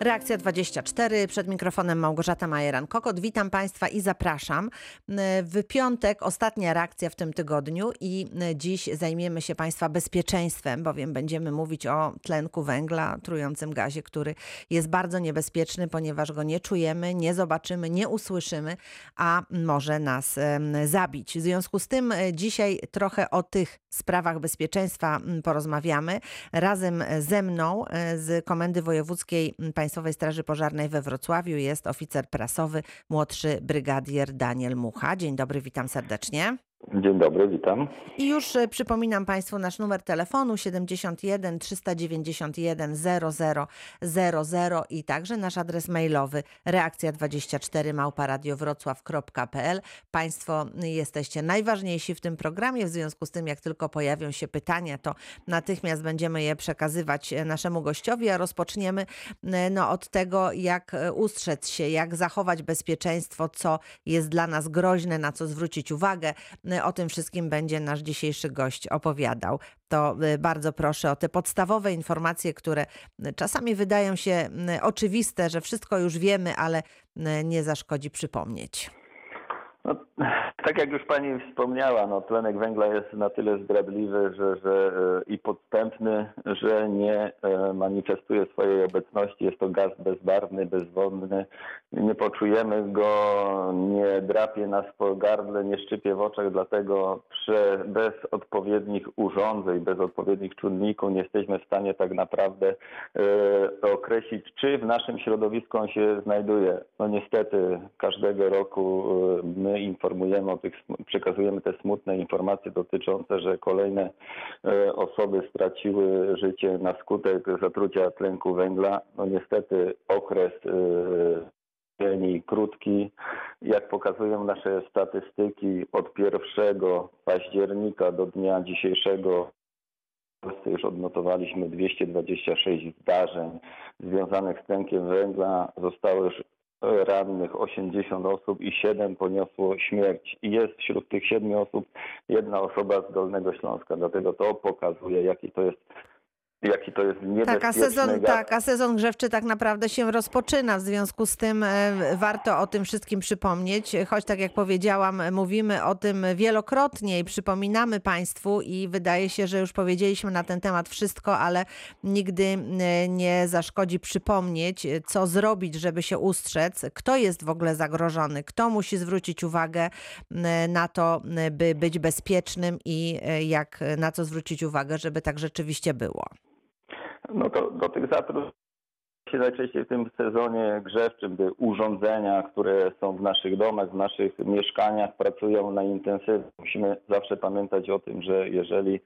Reakcja 24, przed mikrofonem Małgorzata Majeran-Kokot. Witam Państwa i zapraszam. W piątek ostatnia reakcja w tym tygodniu i dziś zajmiemy się Państwa bezpieczeństwem, bowiem będziemy mówić o tlenku węgla, trującym gazie, który jest bardzo niebezpieczny, ponieważ go nie czujemy, nie zobaczymy, nie usłyszymy, a może nas zabić. W związku z tym dzisiaj trochę o tych sprawach bezpieczeństwa porozmawiamy. Razem ze mną z Komendy Wojewódzkiej Państwa Państwowej Straży Pożarnej we Wrocławiu jest oficer prasowy, młodszy brygadier Daniel Mucha. Dzień dobry, witam serdecznie. Dzień dobry, witam. I już e, przypominam Państwu nasz numer telefonu 71 391 0000 i także nasz adres mailowy reakcja24 małparadiowrocław.pl. Państwo jesteście najważniejsi w tym programie, w związku z tym jak tylko pojawią się pytania, to natychmiast będziemy je przekazywać e, naszemu gościowi, a rozpoczniemy e, no, od tego, jak ustrzec się, jak zachować bezpieczeństwo, co jest dla nas groźne, na co zwrócić uwagę o tym wszystkim będzie nasz dzisiejszy gość opowiadał. To y, bardzo proszę o te podstawowe informacje, które y, czasami wydają się y, oczywiste, że wszystko już wiemy, ale nie zaszkodzi przypomnieć. No, tak jak już Pani wspomniała, no, tlenek węgla jest na tyle zdradliwy że, że, e, i podstępny, że nie e, manifestuje swojej obecności. Jest to gaz bezbarwny, bezwodny. Nie poczujemy go, nie drapie nas po gardle, nie szczypie w oczach, dlatego bez odpowiednich urządzeń, bez odpowiednich czynników nie jesteśmy w stanie tak naprawdę e, określić, czy w naszym środowisku on się znajduje. No niestety każdego roku e, my informujemy o tych, przekazujemy te smutne informacje dotyczące, że kolejne e, osoby straciły życie na skutek zatrucia tlenku węgla. No niestety okres e, krótki. Jak pokazują nasze statystyki, od 1 października do dnia dzisiejszego w Polsce już odnotowaliśmy 226 zdarzeń związanych z tlenkiem węgla. Zostało już rannych 80 osób i 7 poniosło śmierć. I jest wśród tych 7 osób jedna osoba z Dolnego Śląska. Dlatego to pokazuje, jaki to jest jaki to jest niebezpieczny tak, a sezon, gaz. tak, a sezon grzewczy tak naprawdę się rozpoczyna, w związku z tym e, warto o tym wszystkim przypomnieć, choć tak jak powiedziałam, mówimy o tym wielokrotnie i przypominamy Państwu i wydaje się, że już powiedzieliśmy na ten temat wszystko, ale nigdy e, nie zaszkodzi przypomnieć, co zrobić, żeby się ustrzec, kto jest w ogóle zagrożony, kto musi zwrócić uwagę e, na to, by być bezpiecznym i jak na co zwrócić uwagę, żeby tak rzeczywiście było. No to do tych zatrudnień się najczęściej w tym sezonie grzewczym, gdy urządzenia, które są w naszych domach, w naszych mieszkaniach pracują na intensywnie. Musimy zawsze pamiętać o tym, że jeżeli e,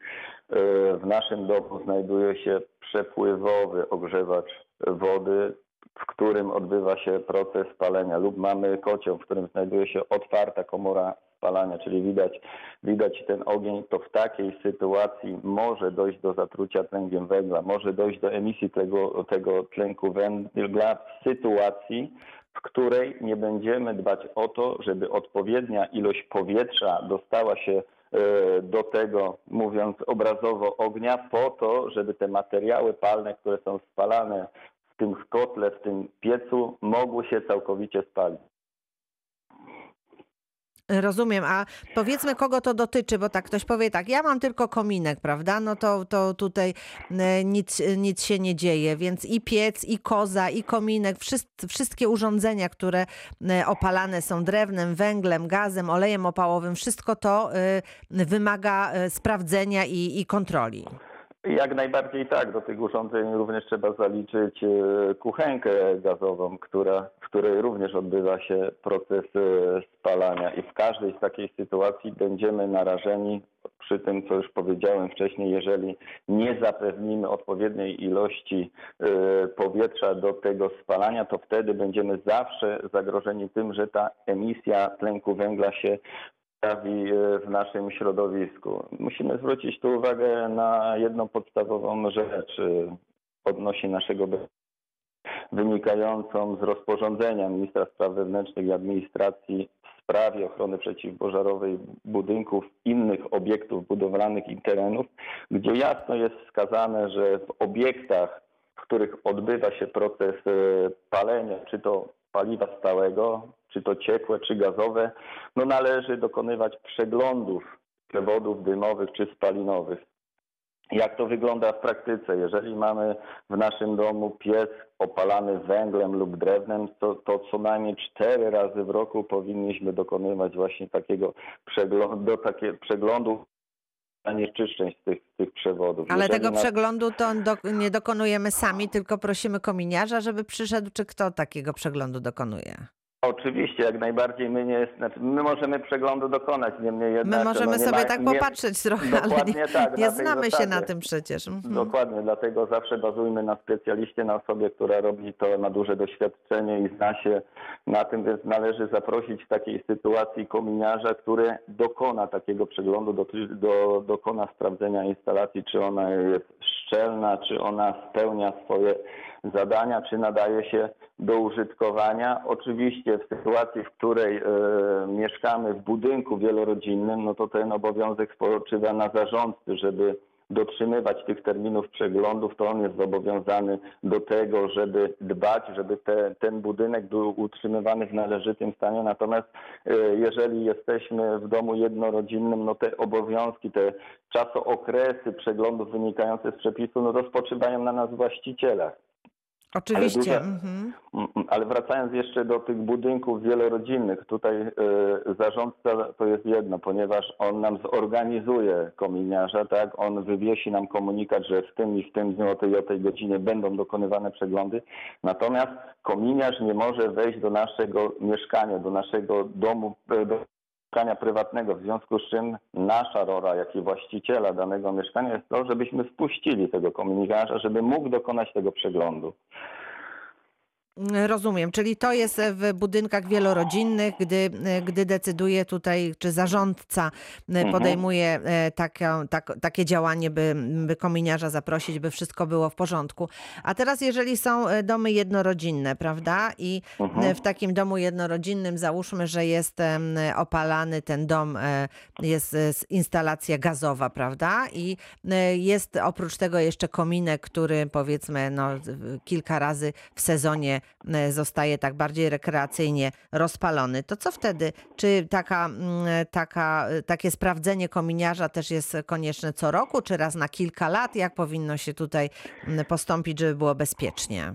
w naszym domu znajduje się przepływowy ogrzewacz wody, w którym odbywa się proces palenia lub mamy kocioł, w którym znajduje się otwarta komora spalania, czyli widać, widać ten ogień, to w takiej sytuacji może dojść do zatrucia tlenkiem węgla, może dojść do emisji tego, tego tlenku węgla w sytuacji, w której nie będziemy dbać o to, żeby odpowiednia ilość powietrza dostała się e, do tego, mówiąc obrazowo, ognia, po to, żeby te materiały palne, które są spalane tym kotle, w tym piecu, mogły się całkowicie spalić. Rozumiem, a powiedzmy kogo to dotyczy, bo tak ktoś powie tak, ja mam tylko kominek, prawda? No to, to tutaj e, nic, nic się nie dzieje, więc i piec, i koza, i kominek, wszystkie urządzenia, które e, opalane są drewnem, węglem, gazem, olejem opałowym, wszystko to e, wymaga sprawdzenia i, i kontroli. Jak najbardziej tak. Do tych urządzeń również trzeba zaliczyć e, kuchenkę gazową, która, w której również odbywa się proces e, spalania i w każdej z takiej sytuacji będziemy narażeni przy tym, co już powiedziałem wcześniej, jeżeli nie zapewnimy odpowiedniej ilości e, powietrza do tego spalania, to wtedy będziemy zawsze zagrożeni tym, że ta emisja tlenku węgla się e, w naszym środowisku. Musimy zwrócić tu uwagę na jedną podstawową rzecz e, odnośnie naszego wynikającą z rozporządzenia ministra spraw wewnętrznych i administracji w sprawie ochrony przeciwpożarowej budynków, innych obiektów budowlanych i terenów, gdzie jasno jest wskazane, że w obiektach których odbywa się proces e, palenia, czy to paliwa stałego, czy to ciekłe, czy gazowe, no należy dokonywać przeglądów przewodów dymowych czy spalinowych. Jak to wygląda w praktyce? Jeżeli mamy w naszym domu piec opalany węglem lub drewnem, to, to co najmniej cztery razy w roku powinniśmy dokonywać właśnie takiego przeglądu, do takie, przeglądu zanieczyszczeń z tych, tych przewodów. Ale Jeżeli tego przeglądu to do, nie dokonujemy sami, tylko prosimy kominiarza, żeby przyszedł, czy kto takiego przeglądu dokonuje? Oczywiście, jak najbardziej my nie, znaczy my możemy przeglądu dokonać, niemniej jednak... My możemy no sobie ma- tak nie- popatrzeć trochę, ale nie, tak, nie znamy się na tym przecież. Mhm. Dokładnie, dlatego zawsze bazujmy na specjaliście, na osobie, która robi to, ma duże doświadczenie i zna się na tym, więc należy zaprosić w takiej sytuacji kominiarza, który dokona takiego przeglądu, do, do, dokona sprawdzenia instalacji, czy ona jest szczelna, czy ona spełnia swoje zadania, czy nadaje się do użytkowania. Oczywiście w sytuacji, w której e, mieszkamy w budynku wielorodzinnym, no to ten obowiązek spoczywa na zarządcy, żeby dotrzymywać tych terminów przeglądów, to on jest zobowiązany do tego, żeby dbać, żeby te, ten budynek był utrzymywany w należytym stanie. Natomiast e, jeżeli jesteśmy w domu jednorodzinnym, no te obowiązki, te czasookresy przeglądów wynikające z przepisu, no to spoczywają na nas właścicielach. Oczywiście. duże- Mhm. Ale wracając jeszcze do tych budynków wielorodzinnych, tutaj e, zarządca to jest jedno, ponieważ on nam zorganizuje kominiarza, tak? On wywiesi nam komunikat, że w tym i w tym dniu o tej i o tej godzinie będą dokonywane przeglądy. Natomiast kominiarz nie może wejść do naszego mieszkania, do naszego domu, e, do mieszkania prywatnego, w związku z czym nasza rola, jak i właściciela danego mieszkania jest to, żebyśmy wpuścili tego kominiarza, żeby mógł dokonać tego przeglądu. Rozumiem, czyli to jest w budynkach wielorodzinnych, gdy, gdy decyduje tutaj, czy zarządca Mhm. podejmuje e, taka, tak, takie działanie, by, by kominiarza zaprosić, by wszystko było w porządku. A teraz, jeżeli są e, domy jednorodzinne, prawda? I Mhm. e, w takim domu jednorodzinnym załóżmy, że jest opalany ten dom, e, jest e, instalacja gazowa, prawda? I e, jest oprócz tego jeszcze kominek, który powiedzmy no, kilka razy w sezonie e, zostaje tak bardziej rekreacyjnie rozpalony. To co wtedy? Czy taka, mm, taka, takie sprawdzenie kominiarza też jest konieczne co roku, czy raz na kilka lat? Jak powinno się tutaj mm, postąpić, żeby było bezpiecznie?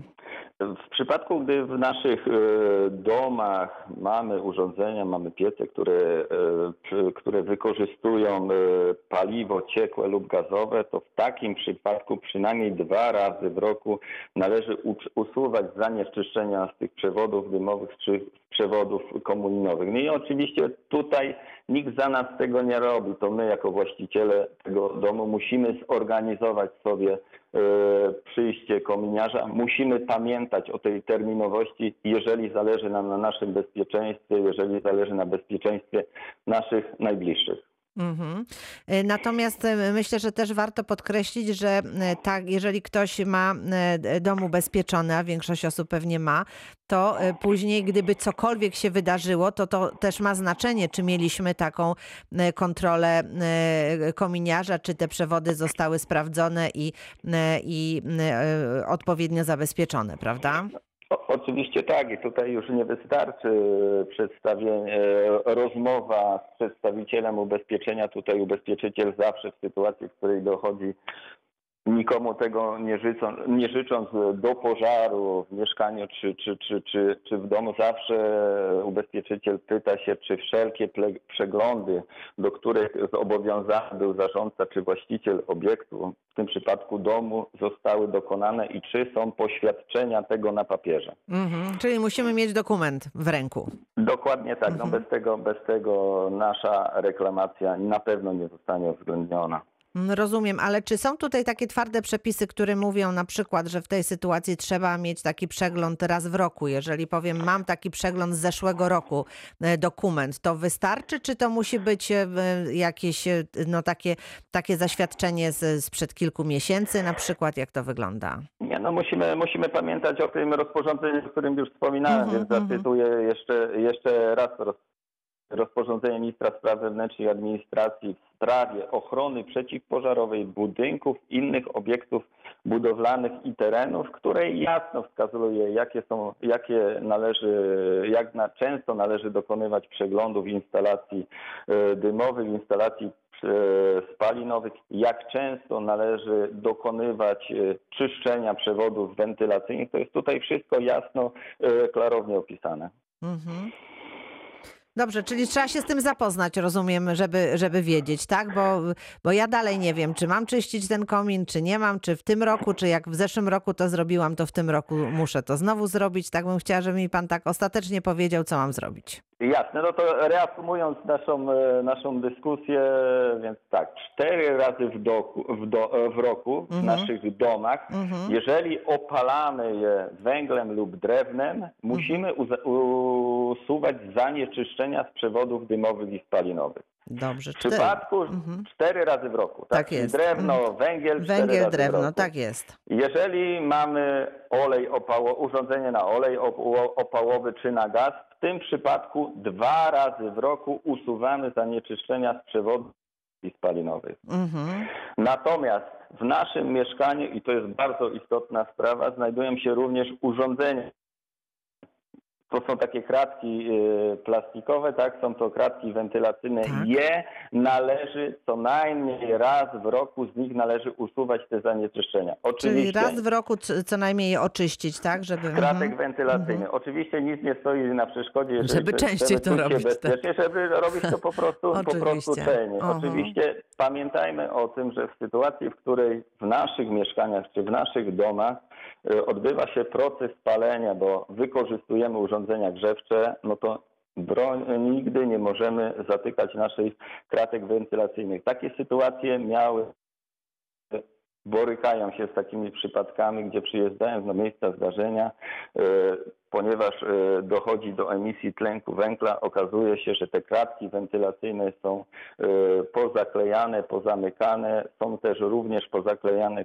W przypadku, gdy w naszych e, domach mamy urządzenia, mamy piece, które, e, które wykorzystują e, paliwo ciekłe lub gazowe, to w takim przypadku przynajmniej dwa razy w roku należy usuwać zanieczyszczenia z tych przewodów dymowych czy z przewodów komuninowych. No i oczywiście tutaj nikt za nas tego nie robi. To my jako właściciele tego domu musimy zorganizować sobie przyjście kominiarza. Musimy pamiętać o tej terminowości, jeżeli zależy nam na naszym bezpieczeństwie, jeżeli zależy na bezpieczeństwie naszych najbliższych. Mhm. E, Natomiast e, myślę, że też warto podkreślić, że e, tak, jeżeli ktoś ma dom ubezpieczony, a większość osób pewnie ma, to później, gdyby cokolwiek się wydarzyło, to to też ma znaczenie, czy mieliśmy taką kontrolę kominiarza, czy te przewody zostały sprawdzone i, i odpowiednio zabezpieczone, prawda? Oczywiście tak i tutaj już nie wystarczy przedstawienie, e, rozmowa z przedstawicielem ubezpieczenia. Tutaj ubezpieczyciel zawsze w sytuacji, w której dochodzi nikomu tego nie życząc, nie życząc do pożaru w mieszkaniu czy, czy, czy, czy, czy w domu, zawsze ubezpieczyciel pyta się, czy wszelkie przeglądy, do których zobowiązany był zarządca czy właściciel obiektu, w tym przypadku domu, zostały dokonane i czy są poświadczenia tego na papierze. Mhm. Czyli musimy mieć dokument w ręku. Dokładnie tak. No bez, tego, bez tego nasza reklamacja na pewno nie zostanie uwzględniona. Mm, Rozumiem, ale czy są tutaj takie twarde przepisy, które mówią na przykład, że w tej sytuacji trzeba mieć taki przegląd raz w roku? Jeżeli powiem, mam taki przegląd z zeszłego roku, e, dokument, to wystarczy, czy to musi być e, jakieś e, no, takie, takie zaświadczenie z, sprzed kilku miesięcy na przykład? Jak to wygląda? Nie, no musimy, musimy pamiętać o tym rozporządzeniu, o którym już wspominałem, Mhm, więc mhm. zacytuję jeszcze, jeszcze raz rozporządzenie ministra spraw wewnętrznych i administracji w sprawie ochrony przeciwpożarowej budynków, innych obiektów budowlanych i terenów, które jasno wskazuje, jakie są, jakie należy, jak na, często należy dokonywać przeglądów instalacji e, dymowych, instalacji e, spalinowych, jak często należy dokonywać e, czyszczenia przewodów wentylacyjnych. To jest tutaj wszystko jasno, klarownie opisane. Mhm. Dobrze, czyli trzeba się z tym zapoznać, rozumiem, żeby, żeby wiedzieć, tak? Bo, bo ja dalej nie wiem, czy mam czyścić ten komin, czy nie mam, czy w tym roku, czy jak w zeszłym roku to zrobiłam, to w tym roku muszę to znowu zrobić. Tak bym chciała, żeby mi pan tak ostatecznie powiedział, co mam zrobić. Jasne, no to reasumując naszą, e, naszą dyskusję, więc tak, cztery razy w, doku, w, do, w roku w Mhm. naszych domach, Mhm. jeżeli opalamy je węglem lub drewnem, musimy uza- usuwać zanieczyszczenia z przewodów dymowych i spalinowych. Dobrze, W cztery. przypadku Mhm. cztery razy w roku. Tak, Tak jest. Drewno, węgiel, razy Węgiel, w drewno, tak jest. Jeżeli mamy olej opało, urządzenie na olej op- opałowy czy na gaz, w tym przypadku dwa razy w roku usuwamy zanieczyszczenia z przewodów i spalinowych. Mhm. Natomiast w naszym mieszkaniu, i to jest bardzo istotna sprawa, znajdują się również urządzenia. To są takie kratki y, plastikowe, tak? Są to kratki wentylacyjne. Tak. Je należy co najmniej raz w roku z nich należy usuwać te zanieczyszczenia. Czyli Oczywiście raz w roku co najmniej je oczyścić, tak? Żeby. kratek mhm. wentylacyjny. Oczywiście nic nie stoi na przeszkodzie, jeżeli Żeby częściej to robić, tak. bezpiecznie, żeby robić to po prostu, po prostu celnie. Oczywiście pamiętajmy o tym, że w sytuacji, w której w naszych mieszkaniach czy w naszych domach odbywa się proces palenia, bo wykorzystujemy urządzenia grzewcze, no to broń, nigdy nie możemy zatykać naszych kratek wentylacyjnych. Takie sytuacje miały borykają się z takimi przypadkami, gdzie przyjeżdżając na miejsca zdarzenia, e, ponieważ e, dochodzi do emisji tlenku węgla, okazuje się, że te kratki wentylacyjne są e, pozaklejane, pozamykane, są też również pozaklejane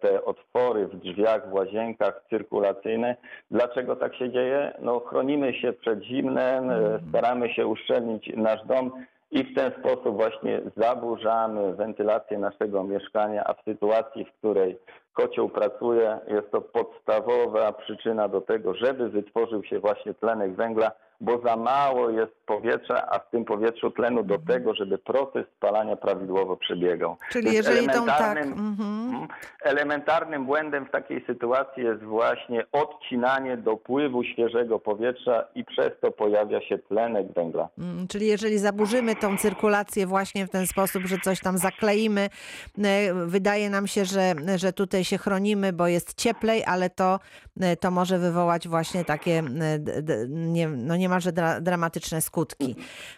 te otwory w drzwiach, w łazienkach cyrkulacyjne. Dlaczego tak się dzieje? No chronimy się przed zimnem, staramy się uszczelnić nasz dom, i w ten sposób właśnie zaburzamy wentylację naszego mieszkania, a w sytuacji, w której kocioł pracuje, jest to podstawowa przyczyna do tego, żeby wytworzył się właśnie tlenek węgla, bo za mało jest powietrza, a w tym powietrzu tlenu do tego, żeby proces spalania prawidłowo przebiegał. Czyli Więc jeżeli tą tak. elementarnym- Mhm. Mhm. Elementarnym błędem w takiej sytuacji jest właśnie odcinanie dopływu świeżego powietrza i przez to pojawia się tlenek węgla. Mm, Czyli jeżeli zaburzymy tą cyrkulację właśnie w ten sposób, że coś tam zakleimy, e, wydaje nam się, że, że tutaj się chronimy, bo jest cieplej, ale to, e, to może wywołać właśnie takie e, nie, no niemalże dra, dramatyczne skutki.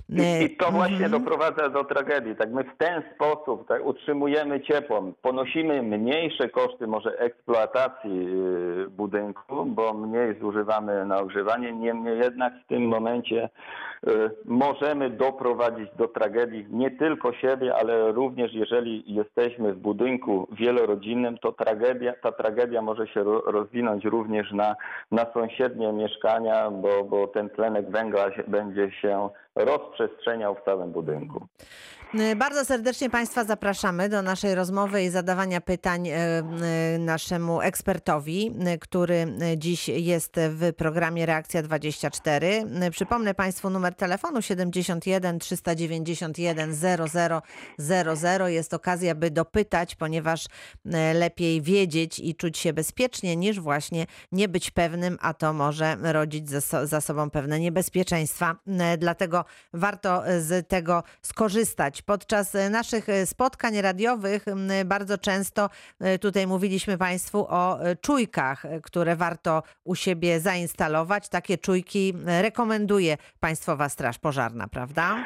I, I to właśnie mhm. doprowadza do tragedii. Tak my w ten sposób tak, utrzymujemy ciepło, ponosimy mniejsze koszty może eksploatacji yy, budynku, bo mniej zużywamy na ogrzewanie. Niemniej jednak w tym momencie możemy doprowadzić do tragedii nie tylko siebie, ale również jeżeli jesteśmy w budynku wielorodzinnym, to tragedia, ta tragedia może się ro- rozwinąć również na, na sąsiednie mieszkania, bo, bo ten tlenek węgla będzie się rozprzestrzeniał w całym budynku. E, Bardzo serdecznie Państwa zapraszamy do naszej rozmowy i zadawania pytań e, e, naszemu ekspertowi, który dziś jest w programie Reakcja 24. E, Przypomnę Państwu numer telefonu 71 391 0000. Jest okazja, by dopytać, ponieważ lepiej wiedzieć i czuć się bezpiecznie, niż właśnie nie być pewnym, a to może rodzić za, so, za sobą pewne niebezpieczeństwa. Dlatego warto z tego skorzystać. Podczas e, naszych e, spotkań radiowych bardzo często e, tutaj mówiliśmy Państwu o czujkach, które warto u siebie zainstalować. Takie czujki rekomenduje Państwowa Straż Pożarna, prawda?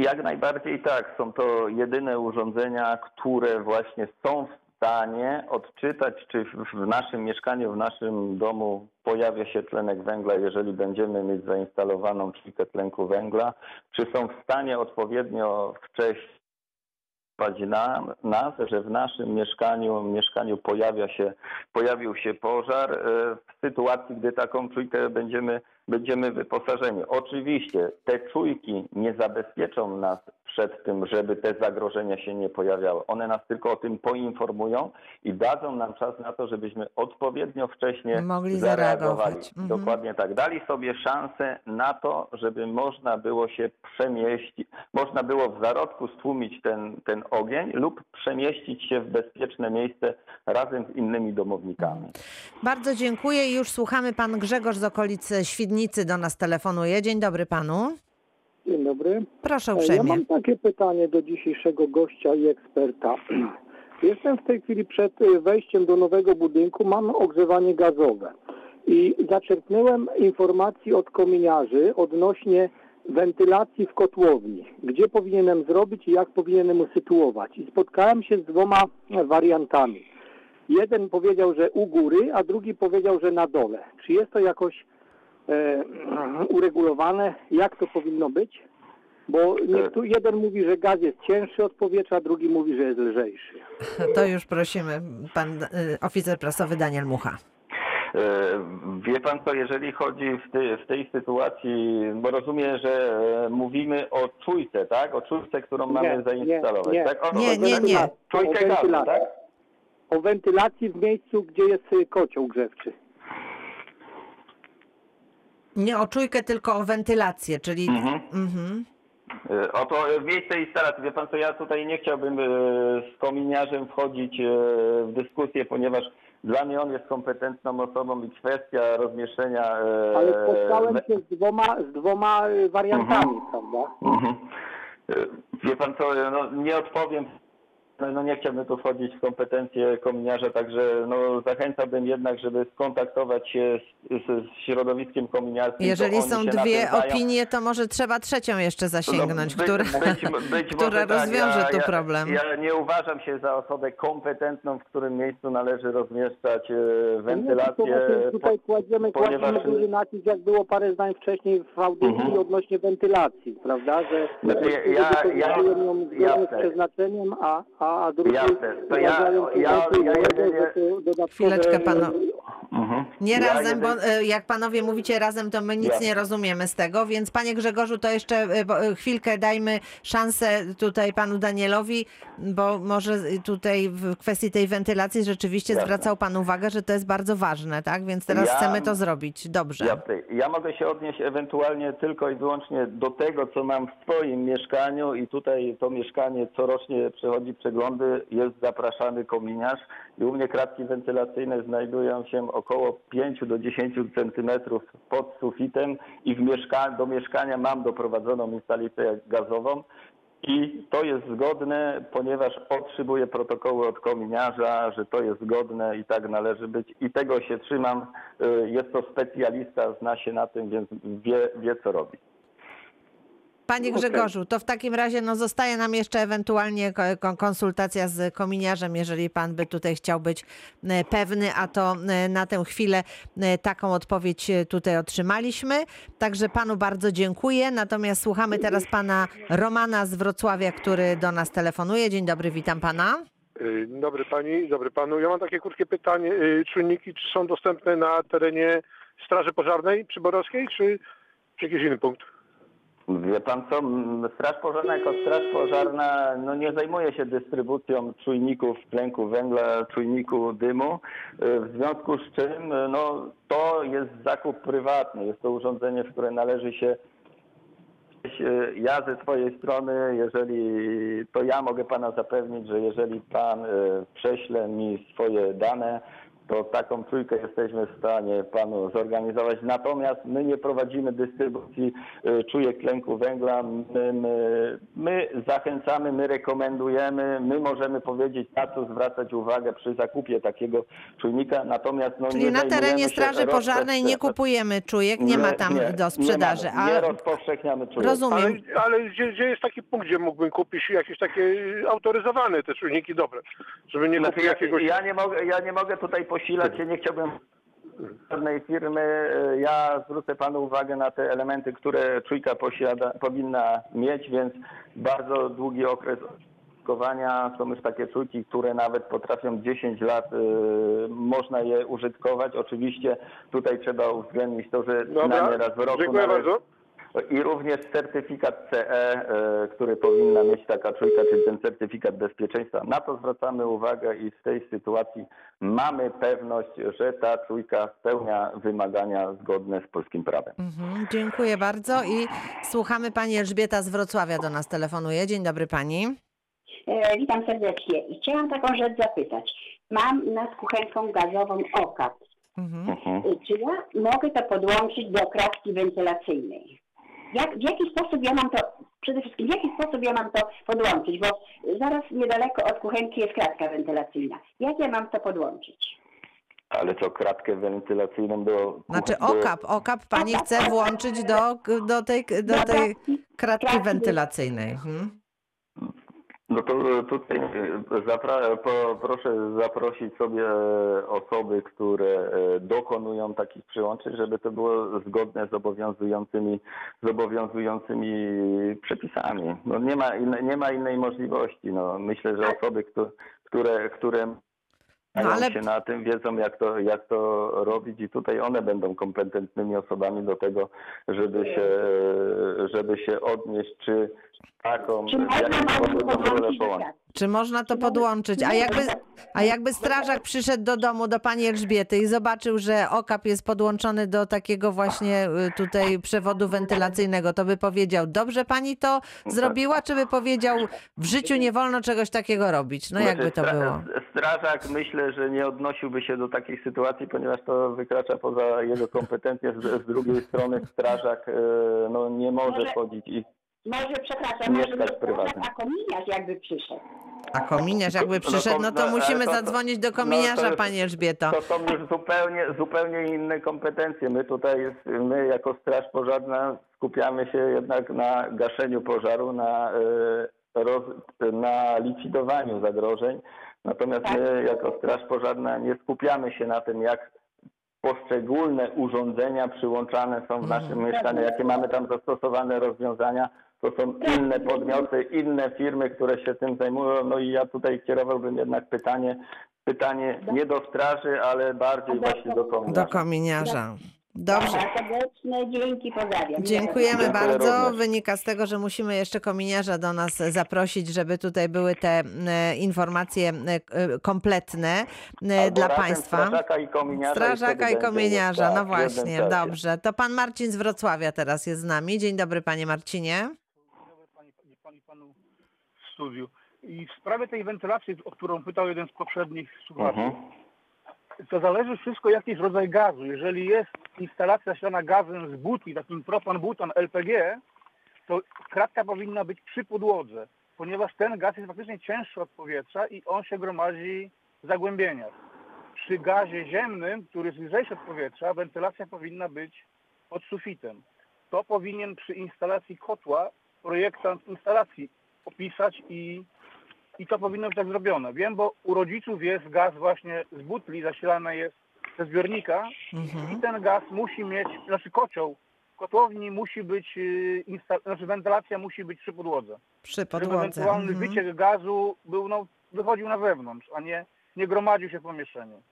Jak najbardziej tak. Są to jedyne urządzenia, które właśnie są w stanie odczytać, czy w- naszym mieszkaniu, w naszym domu pojawia się tlenek węgla, jeżeli będziemy mieć zainstalowaną czujkę tlenku węgla, czy są w stanie odpowiednio wcześniej na nas, że w naszym mieszkaniu, mieszkaniu pojawia się, pojawił się pożar e, w sytuacji, gdy taką czujkę będziemy, będziemy wyposażeni. Oczywiście te czujki nie zabezpieczą nas przed tym, żeby te zagrożenia się nie pojawiały. One nas tylko o tym poinformują i dadzą nam czas na to, żebyśmy odpowiednio wcześnie Mogli zareagowali. zareagować. Mhm. Dokładnie tak. Dali sobie szansę na to, żeby można było się przemieścić, można było w zarodku stłumić ten, ten ogień lub przemieścić się w bezpieczne miejsce razem z innymi domownikami. Bardzo dziękuję i już słuchamy. Pan Grzegorz z okolic Świdnicy do nas telefonuje. Dzień dobry panu. Dzień dobry. Proszę Ja uprzejmie. mam takie pytanie do dzisiejszego gościa i eksperta. Jestem w tej chwili przed y, wejściem do nowego budynku, mamy ogrzewanie gazowe i zaczerpnąłem informacji od kominiarzy odnośnie wentylacji w kotłowni, gdzie powinienem zrobić i jak powinienem usytuować. I spotkałem się z dwoma wariantami. Jeden powiedział, że u góry, a drugi powiedział, że na dole. Czy jest to jakoś e, uregulowane? Jak to powinno być? Bo niektóry, jeden mówi, że gaz jest cięższy od powietrza, drugi mówi, że jest lżejszy. To już prosimy. Pan y, oficer prasowy Daniel Mucha. E, Wie pan co, jeżeli chodzi w, tej- w tej sytuacji, bo rozumiem, że e, mówimy o czujce, tak? O czujce, którą mamy nie, zainstalować, nie. tak? O, Nie, o, nie, nie. Czujkę O gazu, wentylacji. tak? O wentylacji w miejscu, gdzie jest kocioł grzewczy. Nie o czujkę, tylko o wentylację, czyli... Mhm. Mhm. E, Oto miejsce instalacji. Wie pan co, ja tutaj nie chciałbym e, z kominiarzem wchodzić e, w dyskusję, ponieważ dla mnie on jest kompetentną osobą i kwestia rozmieszczenia... Ale spotkałem się z dwoma, z dwoma wariantami, prawda? Mhm. Wie pan co, no, nie odpowiem, no, no nie chciałbym tu wchodzić w kompetencje kominiarza, także no, zachęcałbym jednak, żeby skontaktować się z, z, z środowiskiem kominiarskim. Jeżeli są dwie opinie, to może trzeba trzecią jeszcze zasięgnąć, No, być- która, być- być która może tak. rozwiąże ja, tu ja, problem. Ja nie uważam się za osobę kompetentną, w którym miejscu należy rozmieszczać e, Nie, wentylację. tylko tutaj kładziemy, ponieważ- kładziemy duży nacisk, jak było parę zdań wcześniej w audycji Mhm. odnośnie wentylacji, prawda? Że Znaczy, ja- ja- wykorzystują ją zgodnie jasne. z przeznaczeniem, a, a, a drugi Jasne. To ja- ja- to ja jedynie- Chwileczkę, panu- Mhm. Nie Ja razem, bo jedynie- e, jak panowie mówicie razem, to my nic Jasne. nie rozumiemy z tego, więc panie Grzegorzu, to jeszcze e, e, chwilkę dajmy szansę tutaj panu Danielowi, bo może tutaj w kwestii tej wentylacji rzeczywiście Jasne. zwracał pan uwagę, że to jest bardzo ważne, tak? Więc teraz Ja- chcemy to zrobić. Dobrze. Jasne. Ja mogę się odnieść ewentualnie tylko i wyłącznie do tego, co mam w swoim mieszkaniu i tutaj to mieszkanie corocznie przechodzi przeglądy, jest zapraszany kominiarz i u mnie kratki wentylacyjne znajdują się około 5 do 10 centymetrów pod sufitem i mieszka do mieszkania mam doprowadzoną instalację gazową. I to jest zgodne, ponieważ otrzymuję protokoły od kominiarza, że to jest zgodne i tak należy być. I tego się trzymam. Y, Jest to specjalista, zna się na tym, więc wie, wie co robi. Panie. Grzegorzu, to w takim razie no, zostaje nam jeszcze ewentualnie ko- ko- konsultacja z kominiarzem, jeżeli pan by tutaj chciał być e, pewny, a to e, na tę chwilę e, taką odpowiedź tutaj otrzymaliśmy. Także panu bardzo dziękuję. Natomiast słuchamy teraz pana Romana z Wrocławia, który do nas telefonuje. Dzień dobry, witam pana. Dobry pani, dobry panu. Ja mam takie krótkie pytanie. Czujniki czy są dostępne na terenie Straży Pożarnej Przyborowskiej, czy, czy jakiś inny punkt? Wie pan co, Straż Pożarna jako Straż Pożarna no nie zajmuje się dystrybucją czujników tlenku węgla, czujniku dymu, y, w związku z czym y, no, to jest zakup prywatny, jest to urządzenie, w które należy się y, ja ze swojej strony, jeżeli to ja mogę pana zapewnić, że jeżeli pan prześle mi swoje dane, to taką trójkę jesteśmy w stanie panu zorganizować. Natomiast my nie prowadzimy dystrybucji y, czujek tlenku węgla. My, my, my zachęcamy, my rekomendujemy, my możemy powiedzieć, na co zwracać uwagę przy zakupie takiego czujnika. Natomiast no, Czyli nie na terenie Straży Pożarnej nie kupujemy czujek, nie ma tam nie, do sprzedaży. Nie, mamy, nie a rozpowszechniamy czujek. rozumiem. Ale, ale gdzie, gdzie jest taki punkt, gdzie mógłbym kupić jakieś takie autoryzowane te czujniki dobre, żeby nie Znaczy, kupić ja, jakiegoś... ja, nie mogę, ja nie mogę tutaj posilać się, nie chciałbym żadnej firmy. Ja zwrócę panu uwagę na te elementy, które czujka posiada, powinna mieć, więc bardzo długi okres użytkowania. Są już takie czujki, które nawet potrafią 10 lat, e, można je użytkować. Oczywiście tutaj trzeba uwzględnić to, że Dobra, przynajmniej raz w roku dziękuję bardzo. I również certyfikat CE, e, który powinna mieć taka czujka, czyli ten certyfikat bezpieczeństwa. Na to zwracamy uwagę i w tej sytuacji mamy pewność, że ta czujka spełnia wymagania zgodne z polskim prawem. Mhm, dziękuję bardzo i słuchamy pani Elżbieta z Wrocławia do nas telefonuje. Dzień dobry pani. E, witam serdecznie. I chciałam taką rzecz zapytać. Mam nad kuchenką gazową okap. Mhm. Mhm. E, Czy ja mogę to podłączyć do kratki wentylacyjnej? Jak, w jaki sposób ja mam to, przede wszystkim w jaki sposób ja mam to podłączyć? Bo zaraz niedaleko od kuchenki jest kratka wentylacyjna. Jak ja mam to podłączyć? Ale co, kratkę wentylacyjną było... Znaczy okap, okap pani chce włączyć do, do, tej, do tej kratki wentylacyjnej. Mhm. No to tutaj zapra- po, proszę zaprosić sobie e, osoby, które e, dokonują takich przyłączeń, żeby to było zgodne z obowiązującymi, z obowiązującymi przepisami. No nie ma, inne, nie ma innej możliwości. No myślę, że osoby, kto- które, które No ale- się na tym, wiedzą jak to, jak to robić i tutaj one będą kompetentnymi osobami do tego, żeby się, żeby się odnieść, czy taką, Czy w można jaki mam sposób tą rolę podłączyć połączyć. Czy można to podłączyć? A jakby, a jakby strażak przyszedł do domu do pani Elżbiety i zobaczył, że okap jest podłączony do takiego właśnie y, tutaj przewodu wentylacyjnego, to by powiedział, dobrze pani to zrobiła, czy by powiedział, w życiu nie wolno czegoś takiego robić? No jakby to Znaczy, było? stra- Strażak myślę, że nie odnosiłby się do takich sytuacji, ponieważ to wykracza poza jego kompetencje. Z, z drugiej strony strażak e, no, nie może wchodzić i Może, przepraszam, może Mieszkać by prywatnie. a kominiarz jakby przyszedł. A kominiarz jakby przyszedł, no to no, musimy to- to- zadzwonić do no, to kominiarza, jest- pani Elżbieto. to są już zupełnie, zupełnie inne kompetencje. My tutaj, my jako Straż Pożarna skupiamy się jednak na gaszeniu pożaru, na, e, roz, na likwidowaniu zagrożeń. Natomiast my jako Straż Pożarna nie skupiamy się na tym, jak poszczególne urządzenia przyłączane są w naszym mieszkaniu, jakie mamy tam zastosowane rozwiązania. To są inne podmioty, inne firmy, które się tym zajmują. No i ja tutaj kierowałbym jednak pytanie, pytanie nie do straży, ale bardziej właśnie do kominiarza. Do kominiarza. Dobrze. Serdeczne dzięki, pozdrawiam. Dziękujemy bardzo. Wynika z tego, że musimy jeszcze kominiarza do nas zaprosić, żeby tutaj były te informacje kompletne Albo dla Państwa. Strażaka i kominiarza. Strażaka i kominiarza, tak, no jednym właśnie, dobrze. To pan Marcin z Wrocławia teraz jest z nami. Dzień dobry, panie Marcinie. pani, pani, pani panu w studiu. I w sprawie tej wentylacji, o którą pytał jeden z poprzednich słuchaczy, Mhm. to zależy wszystko jaki jest rodzaj gazu. Jeżeli jest instalacja zasilana gazem z butli, takim propan-butan LPG, to kratka powinna być przy podłodze, ponieważ ten gaz jest faktycznie cięższy od powietrza i on się gromadzi w zagłębieniach. Przy gazie ziemnym, który jest lżejszy od powietrza, wentylacja powinna być pod sufitem. To powinien przy instalacji kotła projektant instalacji opisać i, i to powinno być tak zrobione. Wiem, bo u rodziców jest gaz właśnie z butli, zasilany jest ze zbiornika i ten gaz musi mieć, znaczy kocioł w kotłowni musi być, y, znaczy wentylacja musi być przy podłodze. Przy Żeby podłodze. ewentualny Mhm. wyciek gazu był, no, wychodził na zewnątrz, a nie, nie gromadził się w pomieszczeniu.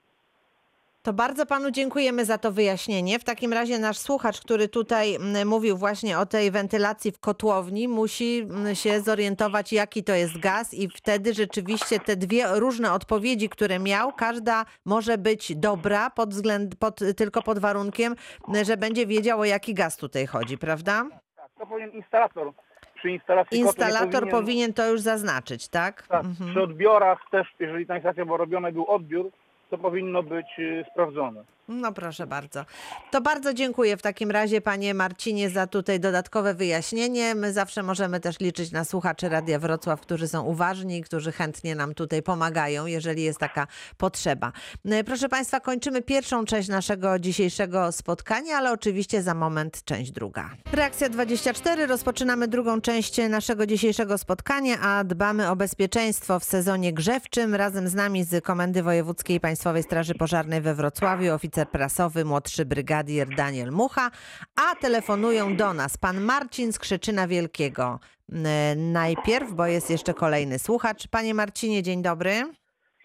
To bardzo panu dziękujemy za to wyjaśnienie. W takim razie nasz słuchacz, który tutaj mówił właśnie o tej wentylacji w kotłowni, musi się zorientować, jaki to jest gaz, i wtedy rzeczywiście te dwie różne odpowiedzi, które miał, każda może być dobra pod względ, pod, tylko pod warunkiem, że będzie wiedział, o jaki gaz tutaj chodzi, prawda? Tak, to powinien instalator przy instalacji Instalator powinien to już zaznaczyć, tak? Tak, Mhm. przy odbiorach też, jeżeli ta instalacja była robiona był odbiór, to powinno być y, sprawdzone. No proszę bardzo. To bardzo dziękuję w takim razie panie Marcinie za tutaj dodatkowe wyjaśnienie. My zawsze możemy też liczyć na słuchaczy Radia Wrocław, którzy są uważni którzy chętnie nam tutaj pomagają, jeżeli jest taka potrzeba. E, Proszę państwa, kończymy pierwszą część naszego dzisiejszego spotkania, ale oczywiście za moment część druga. Reakcja 24. Rozpoczynamy drugą część naszego dzisiejszego spotkania, a dbamy o bezpieczeństwo w sezonie grzewczym. Razem z nami z Komendy Wojewódzkiej Państwowej Straży Pożarnej we Wrocławiu prasowy, młodszy brygadier Daniel Mucha, a telefonują do nas pan Marcin z Krzyczyna Wielkiego. Najpierw, bo jest jeszcze kolejny słuchacz. Panie Marcinie, dzień dobry.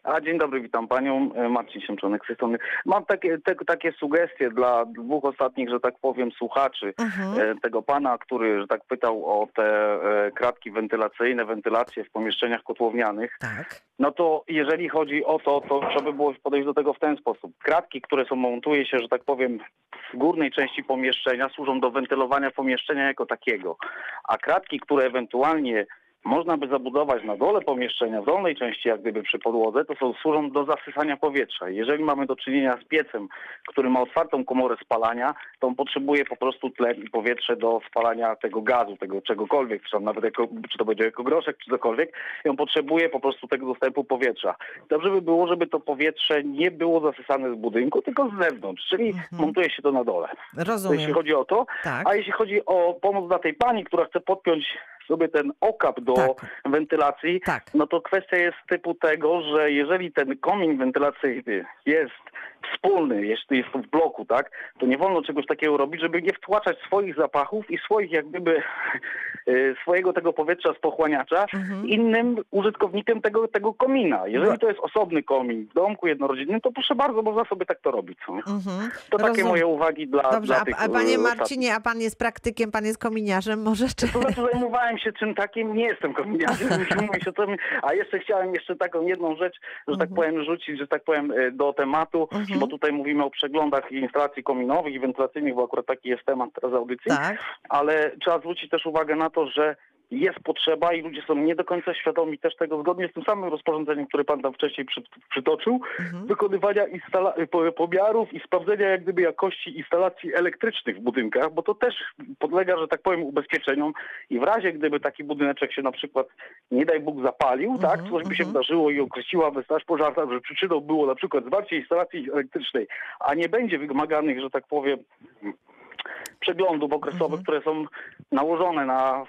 A dzień dobry, witam panią. E, Marcin Siemczonek z tej strony. Mam takie, te, takie sugestie dla dwóch ostatnich, że tak powiem, słuchaczy. Mhm. E, Tego pana, który, że tak pytał o te e, kratki wentylacyjne, wentylacje w pomieszczeniach kotłownianych. Tak. No to jeżeli chodzi o to, to trzeba by było podejść do tego w ten sposób. Kratki, które są, montuje się, że tak powiem, w górnej części pomieszczenia, służą do wentylowania pomieszczenia jako takiego. A kratki, które ewentualnie można by zabudować na dole pomieszczenia, w dolnej części jak gdyby przy podłodze, to są, służą do zasysania powietrza. Jeżeli mamy do czynienia z piecem, który ma otwartą komorę spalania, to on potrzebuje po prostu tlen i powietrze do spalania tego gazu, tego czegokolwiek, czy, tam nawet jako, czy to będzie jako groszek, czy cokolwiek, i on potrzebuje po prostu tego dostępu powietrza. Dobrze by było, żeby to powietrze nie było zasysane z budynku, tylko z zewnątrz, czyli montuje się to na dole. To jeśli Rozumiem. chodzi o to, Tak. a jeśli chodzi o pomoc dla tej pani, która chce podpiąć sobie ten okap do Tak. wentylacji, Tak. no to kwestia jest typu tego, że jeżeli ten komin wentylacyjny jest wspólny, jeśli jest to w bloku, tak, to nie wolno czegoś takiego robić, żeby nie wtłaczać swoich zapachów i swoich jak gdyby e, swojego tego powietrza z pochłaniacza Mhm. innym użytkownikiem tego, tego komina. Jeżeli No. to jest osobny komin w domku jednorodzinnym, to proszę bardzo, można sobie tak to robić. nie? Mhm. To takie Rozum- moje uwagi dla, Dobrze, dla a, tych a panie e, Marcinie, a pan jest praktykiem, pan jest kominiarzem, może czy... to znaczy zajmowałem się czym takim, nie jestem kominiarzem, muszę mówić o tym, a jeszcze chciałem jeszcze taką jedną rzecz, że tak powiem, rzucić, że tak powiem, e, do tematu, Mhm. bo tutaj mówimy o przeglądach instalacji kominowych i wentylacyjnych, bo akurat taki jest temat teraz audycji, Tak. ale trzeba zwrócić też uwagę na to, że jest potrzeba i ludzie są nie do końca świadomi też tego, zgodnie z tym samym rozporządzeniem, które pan tam wcześniej przy, przytoczył, Mhm. wykonywania instala- po- pomiarów i sprawdzenia jak gdyby jakości instalacji elektrycznych w budynkach, bo to też podlega, że tak powiem, ubezpieczeniom i w razie gdyby taki budyneczek się na przykład, nie daj Bóg, zapalił, tak, Mhm, coś by się mhm. wydarzyło i określiłaby straż pożarna, że przyczyną było na przykład zwarcie instalacji elektrycznej, a nie będzie wymaganych, że tak powiem, przeglądów okresowych, Mhm. które są nałożone na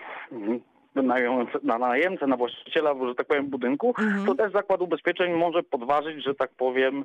na najemcę, na właściciela, że tak powiem, budynku, Mhm. to też zakład ubezpieczeń może podważyć, że tak powiem,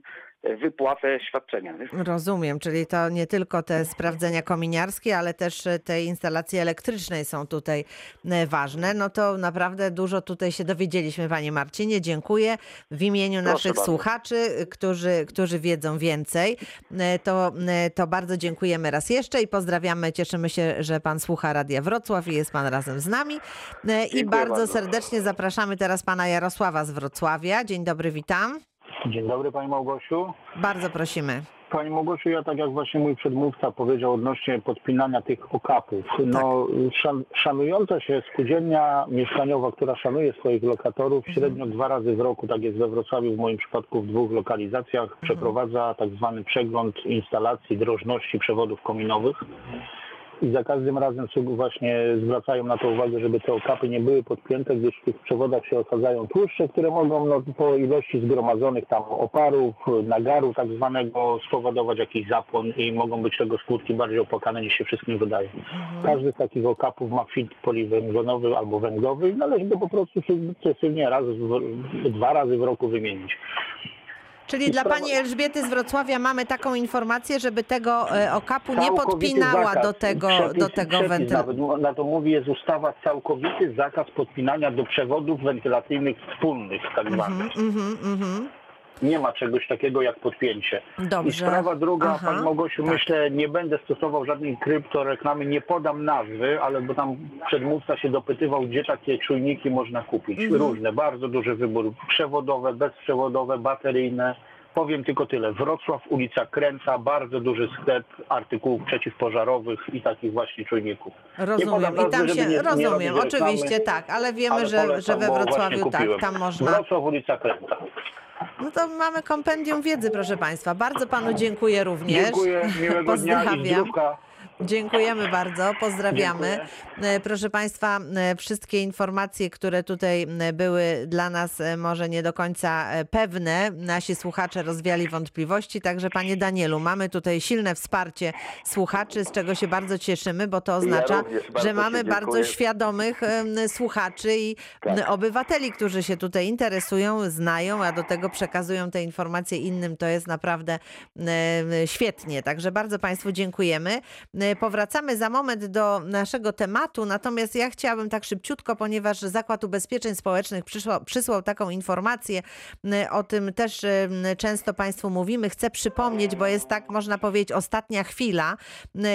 wypłatę świadczenia. Rozumiem, czyli to nie tylko te sprawdzenia kominiarskie, ale też te instalacje elektrycznej są tutaj e, ważne. No to naprawdę dużo tutaj się dowiedzieliśmy, panie Marcinie. Dziękuję. W imieniu Proszę naszych bardzo. słuchaczy, którzy, którzy wiedzą więcej, e, to, e, to bardzo dziękujemy raz jeszcze i pozdrawiamy. Cieszymy się, że pan słucha Radia Wrocław i jest pan razem z nami. I Dziękuję bardzo bardzo. serdecznie zapraszamy teraz pana Jarosława z Wrocławia. Dzień dobry, witam. Dzień dobry Pani Małgosiu. Bardzo prosimy. Pani Małgosiu, ja tak jak właśnie mój przedmówca powiedział odnośnie podpinania tych okapów. No, szan, szanująca się spółdzielnia mieszkaniowa, która szanuje swoich lokatorów, średnio dwa razy w roku, tak jest we Wrocławiu, w moim przypadku w dwóch lokalizacjach, przeprowadza tak zwany przegląd instalacji drożności przewodów kominowych. I za każdym razem właśnie zwracają na to uwagę, żeby te okapy nie były podpięte, gdyż w tych przewodach się osadzają tłuszcze, które mogą no, po ilości zgromadzonych tam oparów, nagaru tak zwanego spowodować jakiś zapłon i mogą być tego skutki bardziej opłakane niż się wszystkim wydaje. Każdy z takich okapów ma filtr poliwęglowy albo węglowy i należy go po prostu sukcesywnie raz, dwa razy w roku wymienić. Czyli I dla sprawa- pani Elżbiety z Wrocławia mamy taką informację, żeby tego e, okapu nie podpinała zakaz. do tego, Przepis- do tego wentylatora. Nawet na to mówi jest ustawa całkowity zakaz podpinania do przewodów wentylacyjnych wspólnych tak zwanych. Mhm, mhm. Nie ma czegoś takiego jak podpięcie. I Dobrze. sprawa druga, Aha, Pani Małgosiu, tak. myślę, nie będę stosował żadnej kryptoreklamy, nie podam nazwy, ale bo tam przedmówca się dopytywał, gdzie takie czujniki można kupić. Mhm. Różne, bardzo duży wybór. Przewodowe, bezprzewodowe, bateryjne. Powiem tylko tyle. Wrocław, ulica Kręca, bardzo duży sklep artykułów przeciwpożarowych i takich właśnie czujników. Nie Rozumiem. I tam się nie- nie rozumiem, reklamy, oczywiście tak, ale wiemy, ale że, polecam, że we Wrocławiu tak, tam można. Wrocław, ulica Kręca. No to mamy kompendium wiedzy, proszę państwa. Bardzo panu dziękuję również. Dziękuję, miłego dnia i zdrówka. Dziękujemy bardzo, pozdrawiamy. E, Proszę Państwa, e, wszystkie informacje, które tutaj były dla nas e, może nie do końca pewne, nasi słuchacze rozwiali wątpliwości, także Panie Danielu, mamy tutaj silne wsparcie słuchaczy, z czego się bardzo cieszymy, bo to oznacza, bardzo że mamy bardzo dziękuję. świadomych słuchaczy i Tak. obywateli, którzy się tutaj interesują, znają, a do tego przekazują te informacje innym. To jest naprawdę świetnie. Także bardzo Państwu dziękujemy. E, Powracamy za moment do naszego tematu, natomiast ja chciałabym tak szybciutko, ponieważ Zakład Ubezpieczeń Społecznych przysłał, taką informację, e, o tym też e, często Państwu mówimy. Chcę przypomnieć, bo jest tak, można powiedzieć, ostatnia chwila.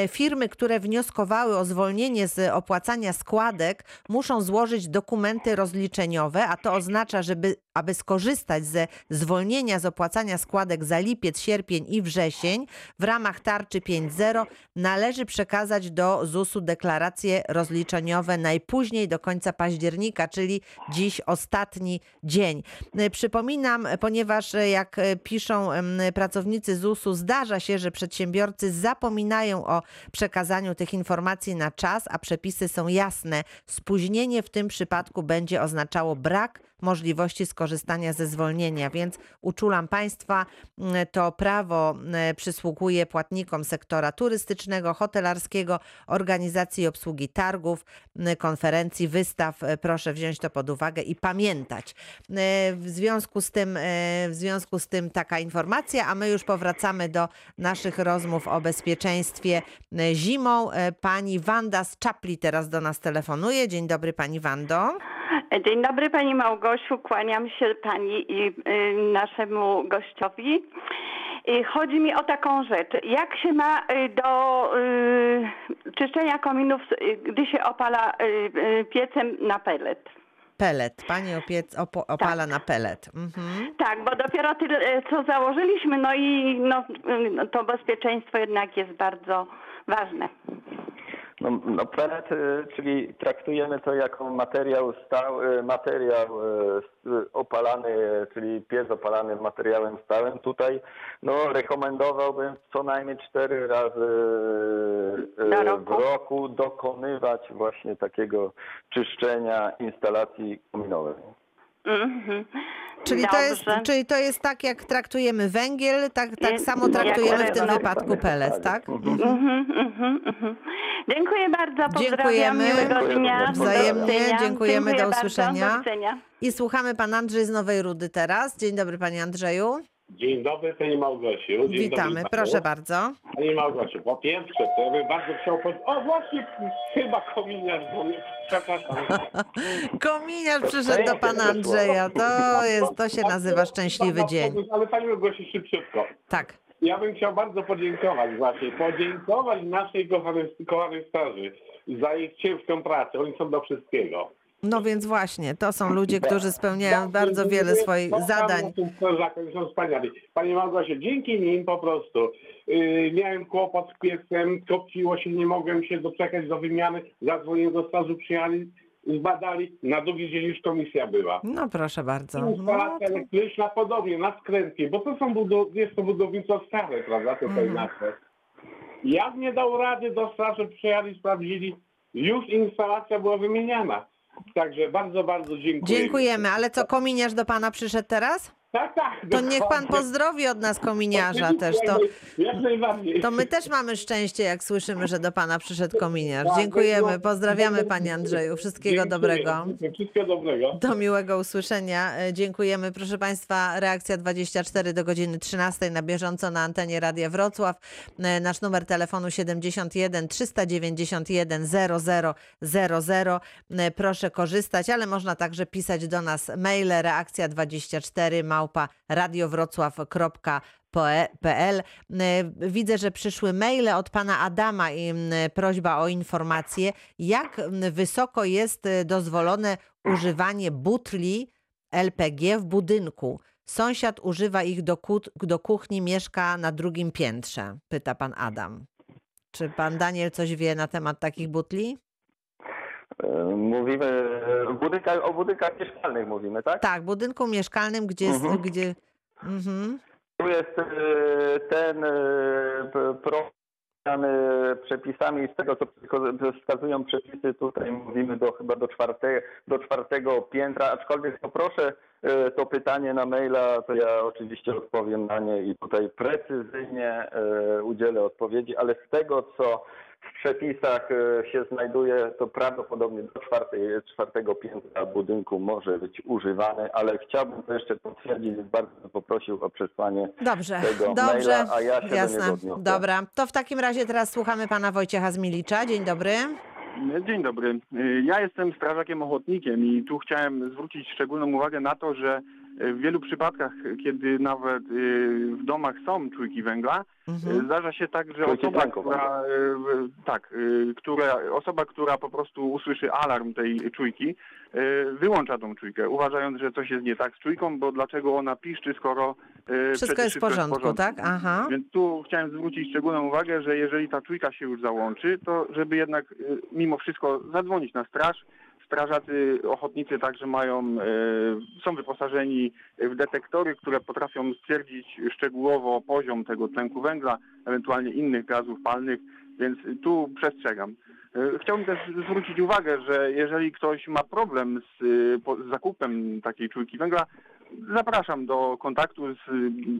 Firmy, które wnioskowały o zwolnienie z opłacania składek, muszą złożyć dokumenty rozliczeniowe, a to oznacza, żeby aby skorzystać ze zwolnienia z opłacania składek za lipiec, sierpień i wrzesień w ramach tarczy 5.0 należy przekazać do ZUS-u deklaracje rozliczeniowe najpóźniej do końca października, czyli dziś ostatni dzień. Przypominam, ponieważ jak piszą pracownicy ZUS-u, zdarza się, że przedsiębiorcy zapominają o przekazaniu tych informacji na czas, a przepisy są jasne. Spóźnienie w tym przypadku będzie oznaczało brak możliwości skorzystania ze zwolnienia, więc uczulam Państwa, to prawo przysługuje płatnikom sektora turystycznego, hotelarskiego, organizacji i obsługi targów, konferencji, wystaw. E, Proszę wziąć to pod uwagę i pamiętać. E, W związku z tym, e, w związku z tym taka informacja, a my już powracamy do naszych rozmów o bezpieczeństwie zimą. Pani Wanda z Czapli teraz do nas telefonuje. Dzień dobry Pani Wando. Dzień dobry Pani Małgosiu, kłaniam się Pani i y, naszemu gościowi. Y, Chodzi mi o taką rzecz. Jak się ma y, do czyszczenia kominów, gdy się opala piecem na pelet? Pelet. Pani opiec, opo, opala na pelet. Mhm. Tak, bo dopiero tyle, co założyliśmy, no i no, y, to bezpieczeństwo jednak jest bardzo ważne. No, no pelet, y, czyli traktujemy to jako materiał stały, materiał y, opalany, czyli piec opalany materiałem stałym. Tutaj no, rekomendowałbym co najmniej cztery razy y, Na w roku? roku dokonywać właśnie takiego czyszczenia instalacji kominowej. Mhm. Czyli, to jest, czyli to jest tak, jak traktujemy węgiel, tak, tak Jest samo traktujemy w tym no. wypadku pelet, tak? Mhm, mhm, mhm. Dziękuję bardzo, pozdrawiam, Dziękujemy. dnia. Wzajemnie, dziękujemy, do bardzo, usłyszenia. Do widzenia. I słuchamy pan Andrzej z Nowej Rudy teraz. Dzień dobry panie Andrzeju. Dzień dobry Pani Małgosiu. Dzień Witamy, dobry proszę bardzo. Pani Małgosiu, po pierwsze, to ja bym bardzo chciał... Pod... O właśnie, chyba kominiarz, bo mnie... Przepraszam. Kominiarz przyszedł do pana Andrzeja. To jest, to się nazywa szczęśliwy dzień. Ale Pani Małgosiu, szybciutko. Tak. Ja bym chciał bardzo podziękować właśnie, podziękować naszej kochanej, kochanej straży za ich ciężką pracę. Oni są do wszystkiego. No więc właśnie, to są ludzie, którzy spełniają bardzo wiele swoich zadań. Są wspaniali. Panie Małgosiu, dzięki nim po prostu yy, miałem kłopot z piecem, kopciło się, nie mogłem się doczekać do wymiany, zadzwoniłem do straży, przyjechali, zbadali, na drugi dzień już komisja była. No proszę bardzo. No, Instalacja elektryczna podobnie, na skrętnie, bo to są budow- jest to budownictwo stare, prawda, tutaj Mhm. nasze. Jak nie dał rady, do straży przyjechali, sprawdzili, już instalacja była wymieniana. Także bardzo, bardzo dziękuję. Dziękujemy, ale co kominiarz do pana przyszedł teraz? Tak, tak. To niech pan pozdrowi od nas kominiarza też. To, Jak najbardziej. to my też mamy szczęście, jak słyszymy, że do pana przyszedł kominiarz. Tak, Dziękujemy, bardzo- pozdrawiamy panie Andrzeju. Wszystkiego Dziękuję. dobrego. Wszystkiego dobrego. Do miłego usłyszenia. E, Dziękujemy. Proszę Państwa, reakcja 24 do godziny 13 na bieżąco na antenie Radia Wrocław. E, Nasz numer telefonu 71 391 00 00. E, Proszę korzystać, ale można także pisać do nas maile reakcja 24 małpa radiowrocław.pl. E, Widzę, że przyszły maile od pana Adama i m, prośba o informację, jak m, wysoko jest dozwolone używanie butli LPG w budynku. Sąsiad używa ich do, kut- do kuchni, mieszka na drugim piętrze, pyta pan Adam. Czy pan Daniel coś wie na temat takich butli? E, Mówimy budynkach, o budynkach mieszkalnych mówimy, tak? Tak, budynku mieszkalnym, gdzie, jest- Mhm. gdzie mhm. Tu jest e, ten program przepisami z tego, co wskazują przepisy, tutaj mówimy do chyba do, czwarte, do czwartego piętra, aczkolwiek poproszę to pytanie na maila, to ja oczywiście odpowiem na nie i tutaj precyzyjnie udzielę odpowiedzi, ale z tego, co przepisach e, się znajduje, to prawdopodobnie do czwartej, czwartego piętra budynku może być używany, ale chciałbym to jeszcze potwierdzić, więc bardzo bym poprosił o przesłanie Dobrze, tego dobrze, maila, a ja się do jasne. niego odniosę. Dobra, to w takim razie teraz słuchamy pana Wojciecha z Milicza. Dzień dobry. Dzień dobry. Ja jestem strażakiem ochotnikiem i tu chciałem zwrócić szczególną uwagę na to, że w wielu przypadkach, kiedy nawet y, w domach są czujki węgla, Mhm. y, zdarza się tak, że Czujki osoba, która, y, tak, która, osoba, która po prostu usłyszy alarm tej czujki, wyłącza tą czujkę, uważając, że coś jest nie tak z czujką, bo dlaczego ona piszczy, skoro Wszystko jest w porządku, tak? Aha. więc tu chciałem zwrócić szczególną uwagę, że jeżeli ta czujka się już załączy, to żeby jednak mimo wszystko zadzwonić na straż. Strażacy ochotnicy także mają, y, są wyposażeni w detektory, które potrafią stwierdzić szczegółowo poziom tego tlenku węgla, ewentualnie innych gazów palnych, więc tu przestrzegam. Y, Chciałbym też zwrócić uwagę, że jeżeli ktoś ma problem z, z zakupem takiej czujki węgla, zapraszam do kontaktu z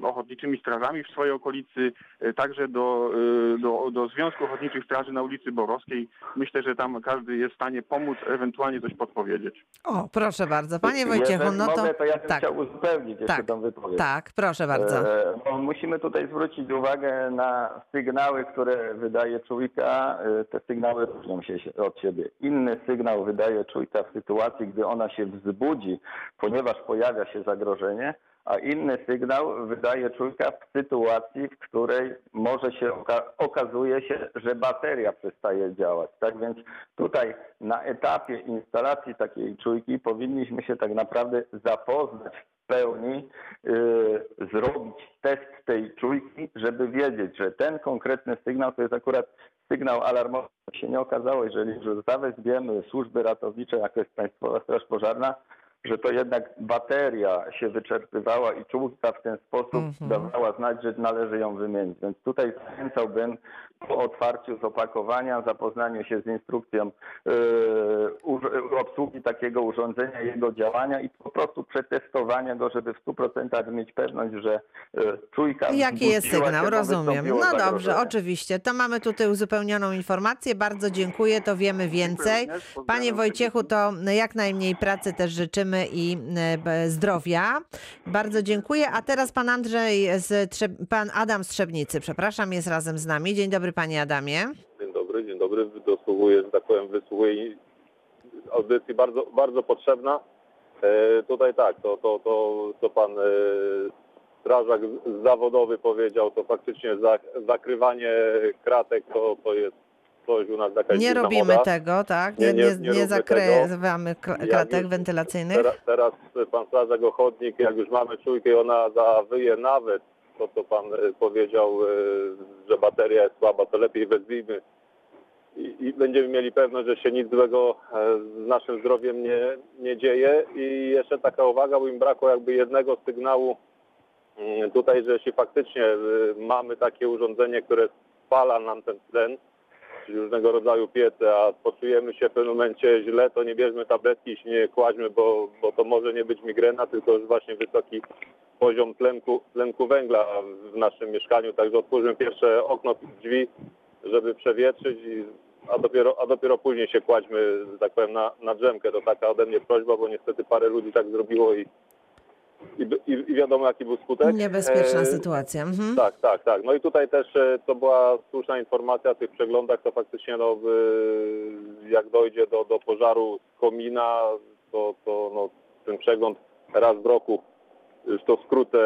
y, ochotniczymi strażami w swojej okolicy, y, także do, y, do, do Związku Ochotniczych Straży na ulicy Borowskiej. Myślę, że tam każdy jest w stanie pomóc, ewentualnie coś podpowiedzieć. O, proszę bardzo. Panie Wojciechu, Jeżeli no to... mogę, to ja bym tak, chciał uzupełnić jeszcze tak, tą wypowiedź. tak, proszę bardzo. E, bo musimy tutaj zwrócić uwagę na sygnały, które wydaje czujka. E, Te sygnały różnią się się od siebie. Inny sygnał wydaje czujka w sytuacji, gdy ona się wzbudzi, ponieważ pojawia się zagrożenie, a inny sygnał wydaje czujka w sytuacji, w której może się oka- okazuje się, że bateria przestaje działać. Tak więc tutaj na etapie instalacji takiej czujki powinniśmy się tak naprawdę zapoznać w pełni, yy, zrobić test tej czujki, żeby wiedzieć, że ten konkretny sygnał to jest akurat sygnał alarmowy. Się nie okazało, jeżeli już zawezwiemy służby ratownicze, jak jest Państwowa Straż Pożarna, że to jednak bateria się wyczerpywała i czujka w ten sposób Mhm. dawała znać, że należy ją wymienić. Więc tutaj zachęcałbym po otwarciu z opakowania, zapoznaniu się z instrukcją yy, obsługi takiego urządzenia, jego działania i po prostu przetestowania go, żeby w 100% mieć pewność, że yy, czujka Jaki jest sygnał? Rozumiem. No dobrze, oczywiście. To mamy tutaj uzupełnioną informację. Bardzo dziękuję, to wiemy więcej. Panie Wojciechu, to jak najmniej pracy też życzymy i e, zdrowia. Bardzo dziękuję. A teraz pan Andrzej, z Trze- pan Adam z Trzebnicy, przepraszam, jest razem z nami. Dzień dobry panie Adamie. Dzień dobry, dzień dobry. Dosłuchuję, że tak powiem, wysłuchuję audycji bardzo, bardzo potrzebna. E, tutaj tak, to, to, to co pan e, strażak zawodowy powiedział, to faktycznie za, zakrywanie kratek to, to jest coś u nas Nie robimy moda. tego, tak? Nie, Nie, nie- nie, nie zakrywamy już wentylacyjnych. Teraz, teraz pan strażak ochotnik, jak już mamy czujkę i ona zawyje nawet to, co pan e, powiedział, e, że bateria jest słaba, to lepiej wezwijmy i, i będziemy mieli pewność, że się nic złego e, z naszym zdrowiem nie, nie dzieje. I jeszcze taka uwaga, bo im brakło jakby jednego sygnału mm, tutaj, że jeśli faktycznie mamy takie urządzenie, które spala nam ten tlen, różnego rodzaju piece, a poczujemy się w pewnym momencie źle, to nie bierzmy tabletki i się nie kładźmy, bo, bo to może nie być migrena, tylko już właśnie wysoki poziom tlenku, tlenku węgla w naszym mieszkaniu. Także otwórzmy pierwsze okno, drzwi, żeby przewietrzyć, i, a, dopiero, a dopiero później się kładźmy, tak powiem, na, na drzemkę. To taka ode mnie prośba, bo niestety parę ludzi tak zrobiło i, i, i, wiadomo jaki był skutek. Niebezpieczna E, sytuacja. Mhm. tak, tak, tak. No i tutaj też e, to była słuszna informacja o tych przeglądach, to faktycznie no, e, jak dojdzie do, do pożaru z komina, to, to no, ten przegląd raz w roku to wkrótce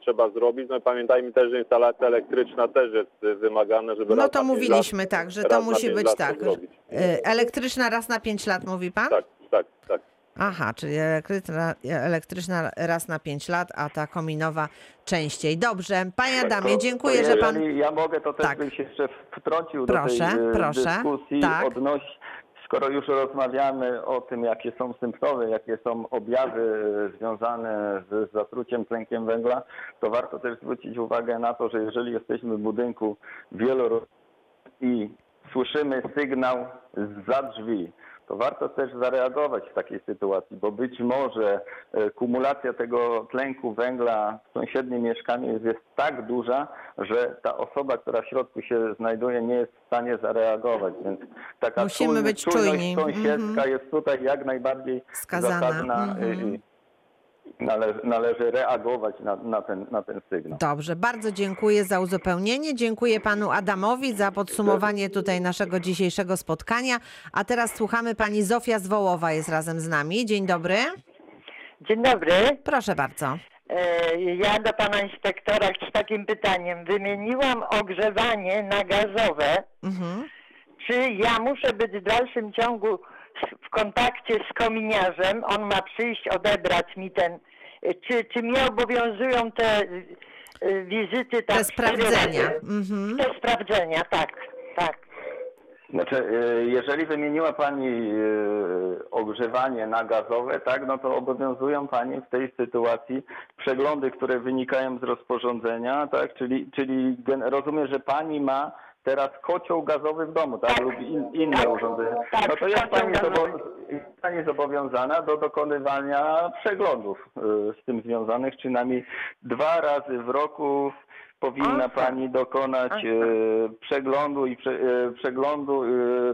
trzeba zrobić. No i pamiętajmy też, że instalacja elektryczna też jest e, wymagana, żeby No to mówiliśmy lat, tak, że to musi być tak. Elektryczna raz na 5 lat, mówi pan? Tak, tak, tak. Aha, czyli elektryczna, elektryczna raz na 5 lat, a ta kominowa częściej. Dobrze, panie Adamie, dziękuję, że pan. Jeżeli ja mogę, to też Tak. bym się jeszcze wtrącił Proszę, do tej e, proszę. dyskusji Tak. odnoś, skoro już rozmawiamy o tym, jakie są symptomy, jakie są objawy związane z zatruciem tlenkiem węgla, to warto też zwrócić uwagę na to, że jeżeli jesteśmy w budynku wielorodzinnym i słyszymy sygnał za drzwi, to warto też zareagować w takiej sytuacji, bo być może e, kumulacja tego tlenku węgla w sąsiednim mieszkaniu jest, tak duża, że ta osoba, która w środku się znajduje, nie jest w stanie zareagować. Więc taka Musimy czujność- być czujni. sąsiedzka Mhm. jest tutaj jak najbardziej Skazana. zasadna i i należy, należy reagować na, na, ten, na ten sygnał. Dobrze, bardzo dziękuję za uzupełnienie. Dziękuję panu Adamowi za podsumowanie tutaj naszego dzisiejszego spotkania. A teraz słuchamy pani Zofia z Wołowa jest razem z nami. Dzień dobry. Dzień dobry. Proszę bardzo. E, Ja do pana inspektora z takim pytaniem. Wymieniłam ogrzewanie na gazowe. Mhm. Czy ja muszę być w dalszym ciągu w kontakcie z kominiarzem? On ma przyjść, odebrać mi ten. Czy, czy mnie obowiązują te e, wizyty tam Te sprawdzenia. Mhm. Te sprawdzenia, tak, tak. Znaczy, e, jeżeli wymieniła Pani ogrzewanie na gazowe, tak, no to obowiązują Pani w tej sytuacji przeglądy, które wynikają z rozporządzenia, tak, czyli, czyli rozumiem, że Pani ma teraz kocioł gazowy w domu, tak, lub in, inne urządzenie. tak, No to jest Pani, zobo- pani zobowiązana do dokonywania przeglądów e, z tym związanych, przynajmniej dwa razy w roku powinna Aha. Pani dokonać Aha. e, przeglądu i prze, e, przeglądu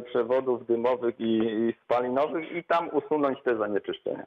przewodów dymowych i, i spalinowych i tam usunąć te zanieczyszczenia.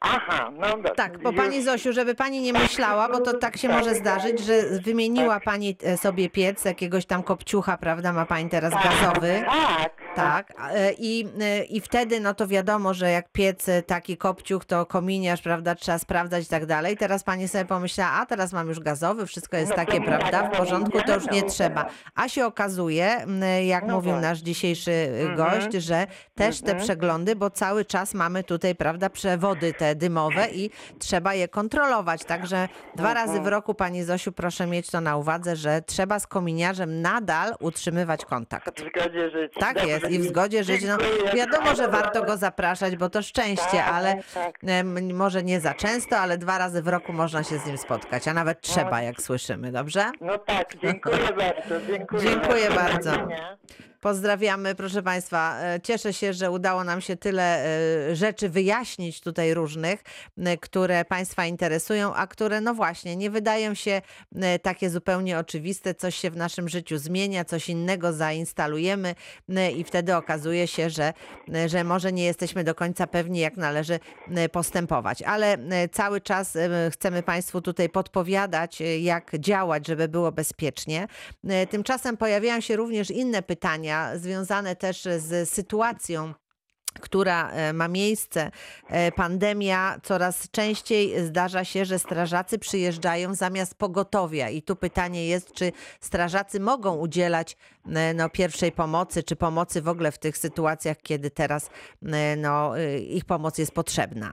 Aha, no Tak, bo pani Zosiu, żeby pani nie myślała, bo to tak się może zdarzyć, że wymieniła pani e, sobie piec, jakiegoś tam kopciucha, prawda, ma pani teraz gazowy. Tak, Tak, e, i, e, i wtedy no to wiadomo, że jak piec e, taki kopciuch, to kominiarz, prawda, trzeba sprawdzać i tak dalej. Teraz pani sobie pomyślała, a teraz mam już gazowy, wszystko jest No takie, tak, prawda, w no, porządku, to już nie no. trzeba. A się okazuje, jak No mówił właśnie. nasz dzisiejszy Mhm. gość, że też te Mhm. przeglądy, bo cały czas mamy tutaj, prawda, przewody te dymowe i trzeba je kontrolować. Także dwa Mhm. razy w roku, pani Zosiu, proszę mieć to na uwadze, że trzeba z kominiarzem nadal utrzymywać kontakt. w zgodzie. Tak jest i w zgodzie żyć. No, wiadomo, że bardzo. warto go zapraszać, bo to szczęście, Tak, ale tak. może nie za często, ale dwa razy w roku można się z nim spotkać, a nawet trzeba, jak słyszymy, dobrze? No tak, dziękuję bardzo. Dziękuję, Dziękuję bardzo. Widzenia. Pozdrawiamy, proszę Państwa. E, Cieszę się, że udało nam się tyle e, rzeczy wyjaśnić tutaj różnych, e, które Państwa interesują, a które, no właśnie, nie wydają się takie zupełnie oczywiste. Coś się w naszym życiu zmienia, coś innego zainstalujemy i wtedy okazuje się, że, że może nie jesteśmy do końca pewni, jak należy postępować. Ale cały czas chcemy Państwu tutaj podpowiadać, jak działać, żeby było bezpiecznie. Tymczasem pojawiają się również inne pytania związane też z sytuacją która e, ma miejsce, E, pandemia, coraz częściej zdarza się, że strażacy przyjeżdżają zamiast pogotowia. I tu pytanie jest, czy strażacy mogą udzielać e, no, pierwszej pomocy, czy pomocy w ogóle w tych sytuacjach, kiedy teraz no, ich pomoc jest potrzebna.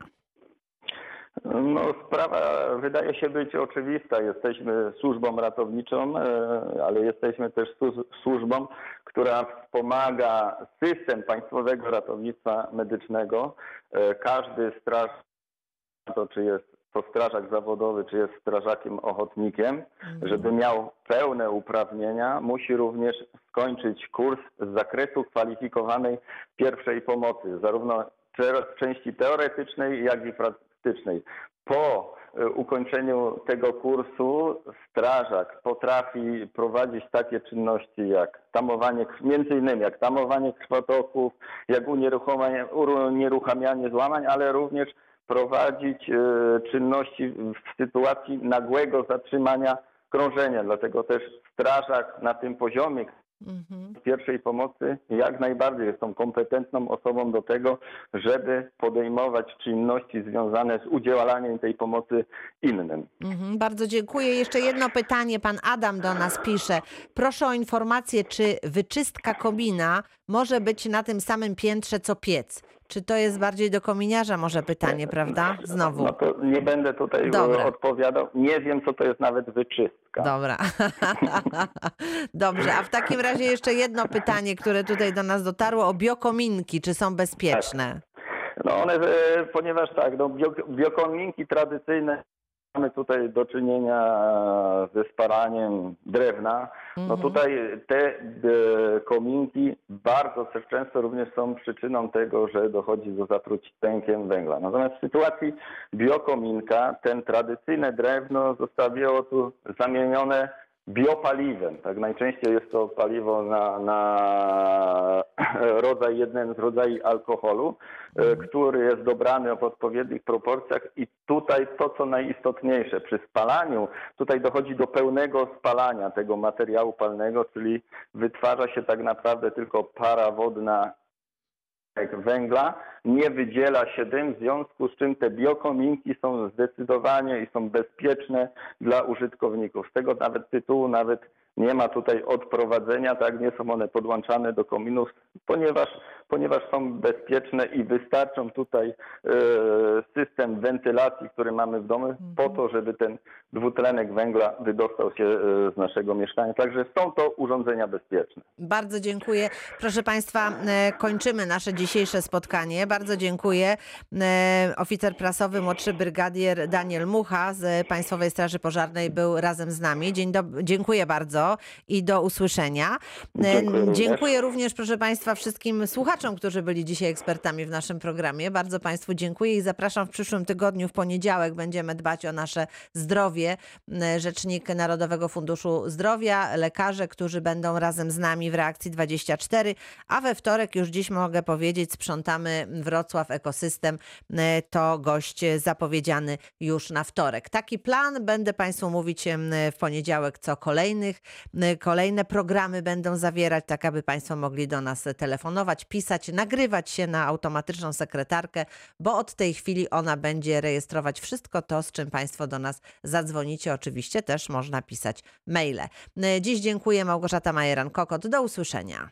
No, sprawa wydaje się być oczywista. Jesteśmy służbą ratowniczą, e, ale jesteśmy też słu- służbą, która wspomaga system państwowego ratownictwa medycznego. E, Każdy straż, to czy jest to strażak zawodowy, czy jest strażakiem ochotnikiem, żeby miał pełne uprawnienia, musi również skończyć kurs z zakresu kwalifikowanej pierwszej pomocy, zarówno części teoretycznej, jak i Po e, ukończeniu tego kursu strażak potrafi prowadzić takie czynności jak tamowanie, między innymi jak tamowanie krwotoków, jak unieruchamianie, unieruchamianie złamań, ale również prowadzić e, czynności w sytuacji nagłego zatrzymania krążenia. Dlatego też strażak na tym poziomie Mhm. pierwszej pomocy jak najbardziej jest tą kompetentną osobą do tego, żeby podejmować czynności związane z udzielaniem tej pomocy innym. Mhm, bardzo dziękuję. Jeszcze jedno pytanie. Pan Adam do nas pisze. Proszę o informację, czy wyczystka komina może być na tym samym piętrze co piec? Czy to jest bardziej do kominiarza może pytanie, prawda? Znowu. No to nie będę tutaj Dobra. odpowiadał. Nie wiem, co to jest nawet wyczystka. Dobra. Dobrze, a w takim razie jeszcze jedno pytanie, które tutaj do nas dotarło o biokominki. Czy są bezpieczne? No one, e, ponieważ tak, no bio, biokominki tradycyjne mamy tutaj do czynienia ze spalaniem drewna, no Mhm. tutaj te e, kominki bardzo często również są przyczyną tego, że dochodzi do zatruć tękiem węgla. Natomiast w sytuacji biokominka ten tradycyjne drewno zostało tu zamienione biopaliwem. Tak najczęściej jest to paliwo na, na rodzaj, jeden z rodzajów alkoholu, e, który jest dobrany w odpowiednich proporcjach i tutaj to, co najistotniejsze, przy spalaniu tutaj dochodzi do pełnego spalania tego materiału palnego, czyli wytwarza się tak naprawdę tylko para wodna jak węgla, nie wydziela się dym, w związku z czym te biokominki są zdecydowanie i są bezpieczne dla użytkowników. Z tego nawet tytułu nawet nie ma tutaj odprowadzenia, tak, nie są one podłączane do kominów, ponieważ, ponieważ są bezpieczne i wystarczą tutaj e, system wentylacji, który mamy w domu, po to, żeby ten dwutlenek węgla wydostał się e, z naszego mieszkania. Także są to urządzenia bezpieczne. Bardzo dziękuję. Proszę Państwa, e, kończymy nasze dzisiejsze spotkanie. Bardzo dziękuję. Oficer prasowy, młodszy brygadier Daniel Mucha z Państwowej Straży Pożarnej był razem z nami. Dzień dob- dziękuję bardzo i do usłyszenia. E, Dziękuję również. Dziękuję również, proszę Państwa, wszystkim słuchaczom, którzy byli dzisiaj ekspertami w naszym programie. Bardzo Państwu dziękuję i zapraszam w przyszłym tygodniu, w poniedziałek będziemy dbać o nasze zdrowie. E, Rzecznik Narodowego Funduszu Zdrowia, lekarze, którzy będą razem z nami w reakcji 24, a we wtorek już dziś mogę powiedzieć, sprzątamy Wrocław Ekosystem. E, To gość zapowiedziany już na wtorek. Taki plan będę Państwu mówić em, w poniedziałek co kolejnych. Kolejne programy będą zawierać, tak aby Państwo mogli do nas telefonować, pisać, nagrywać się na automatyczną sekretarkę, bo od tej chwili ona będzie rejestrować wszystko to, z czym Państwo do nas zadzwonicie. Oczywiście też można pisać maile. Dziś dziękuję Małgorzata Majeran-Kokot. Do usłyszenia.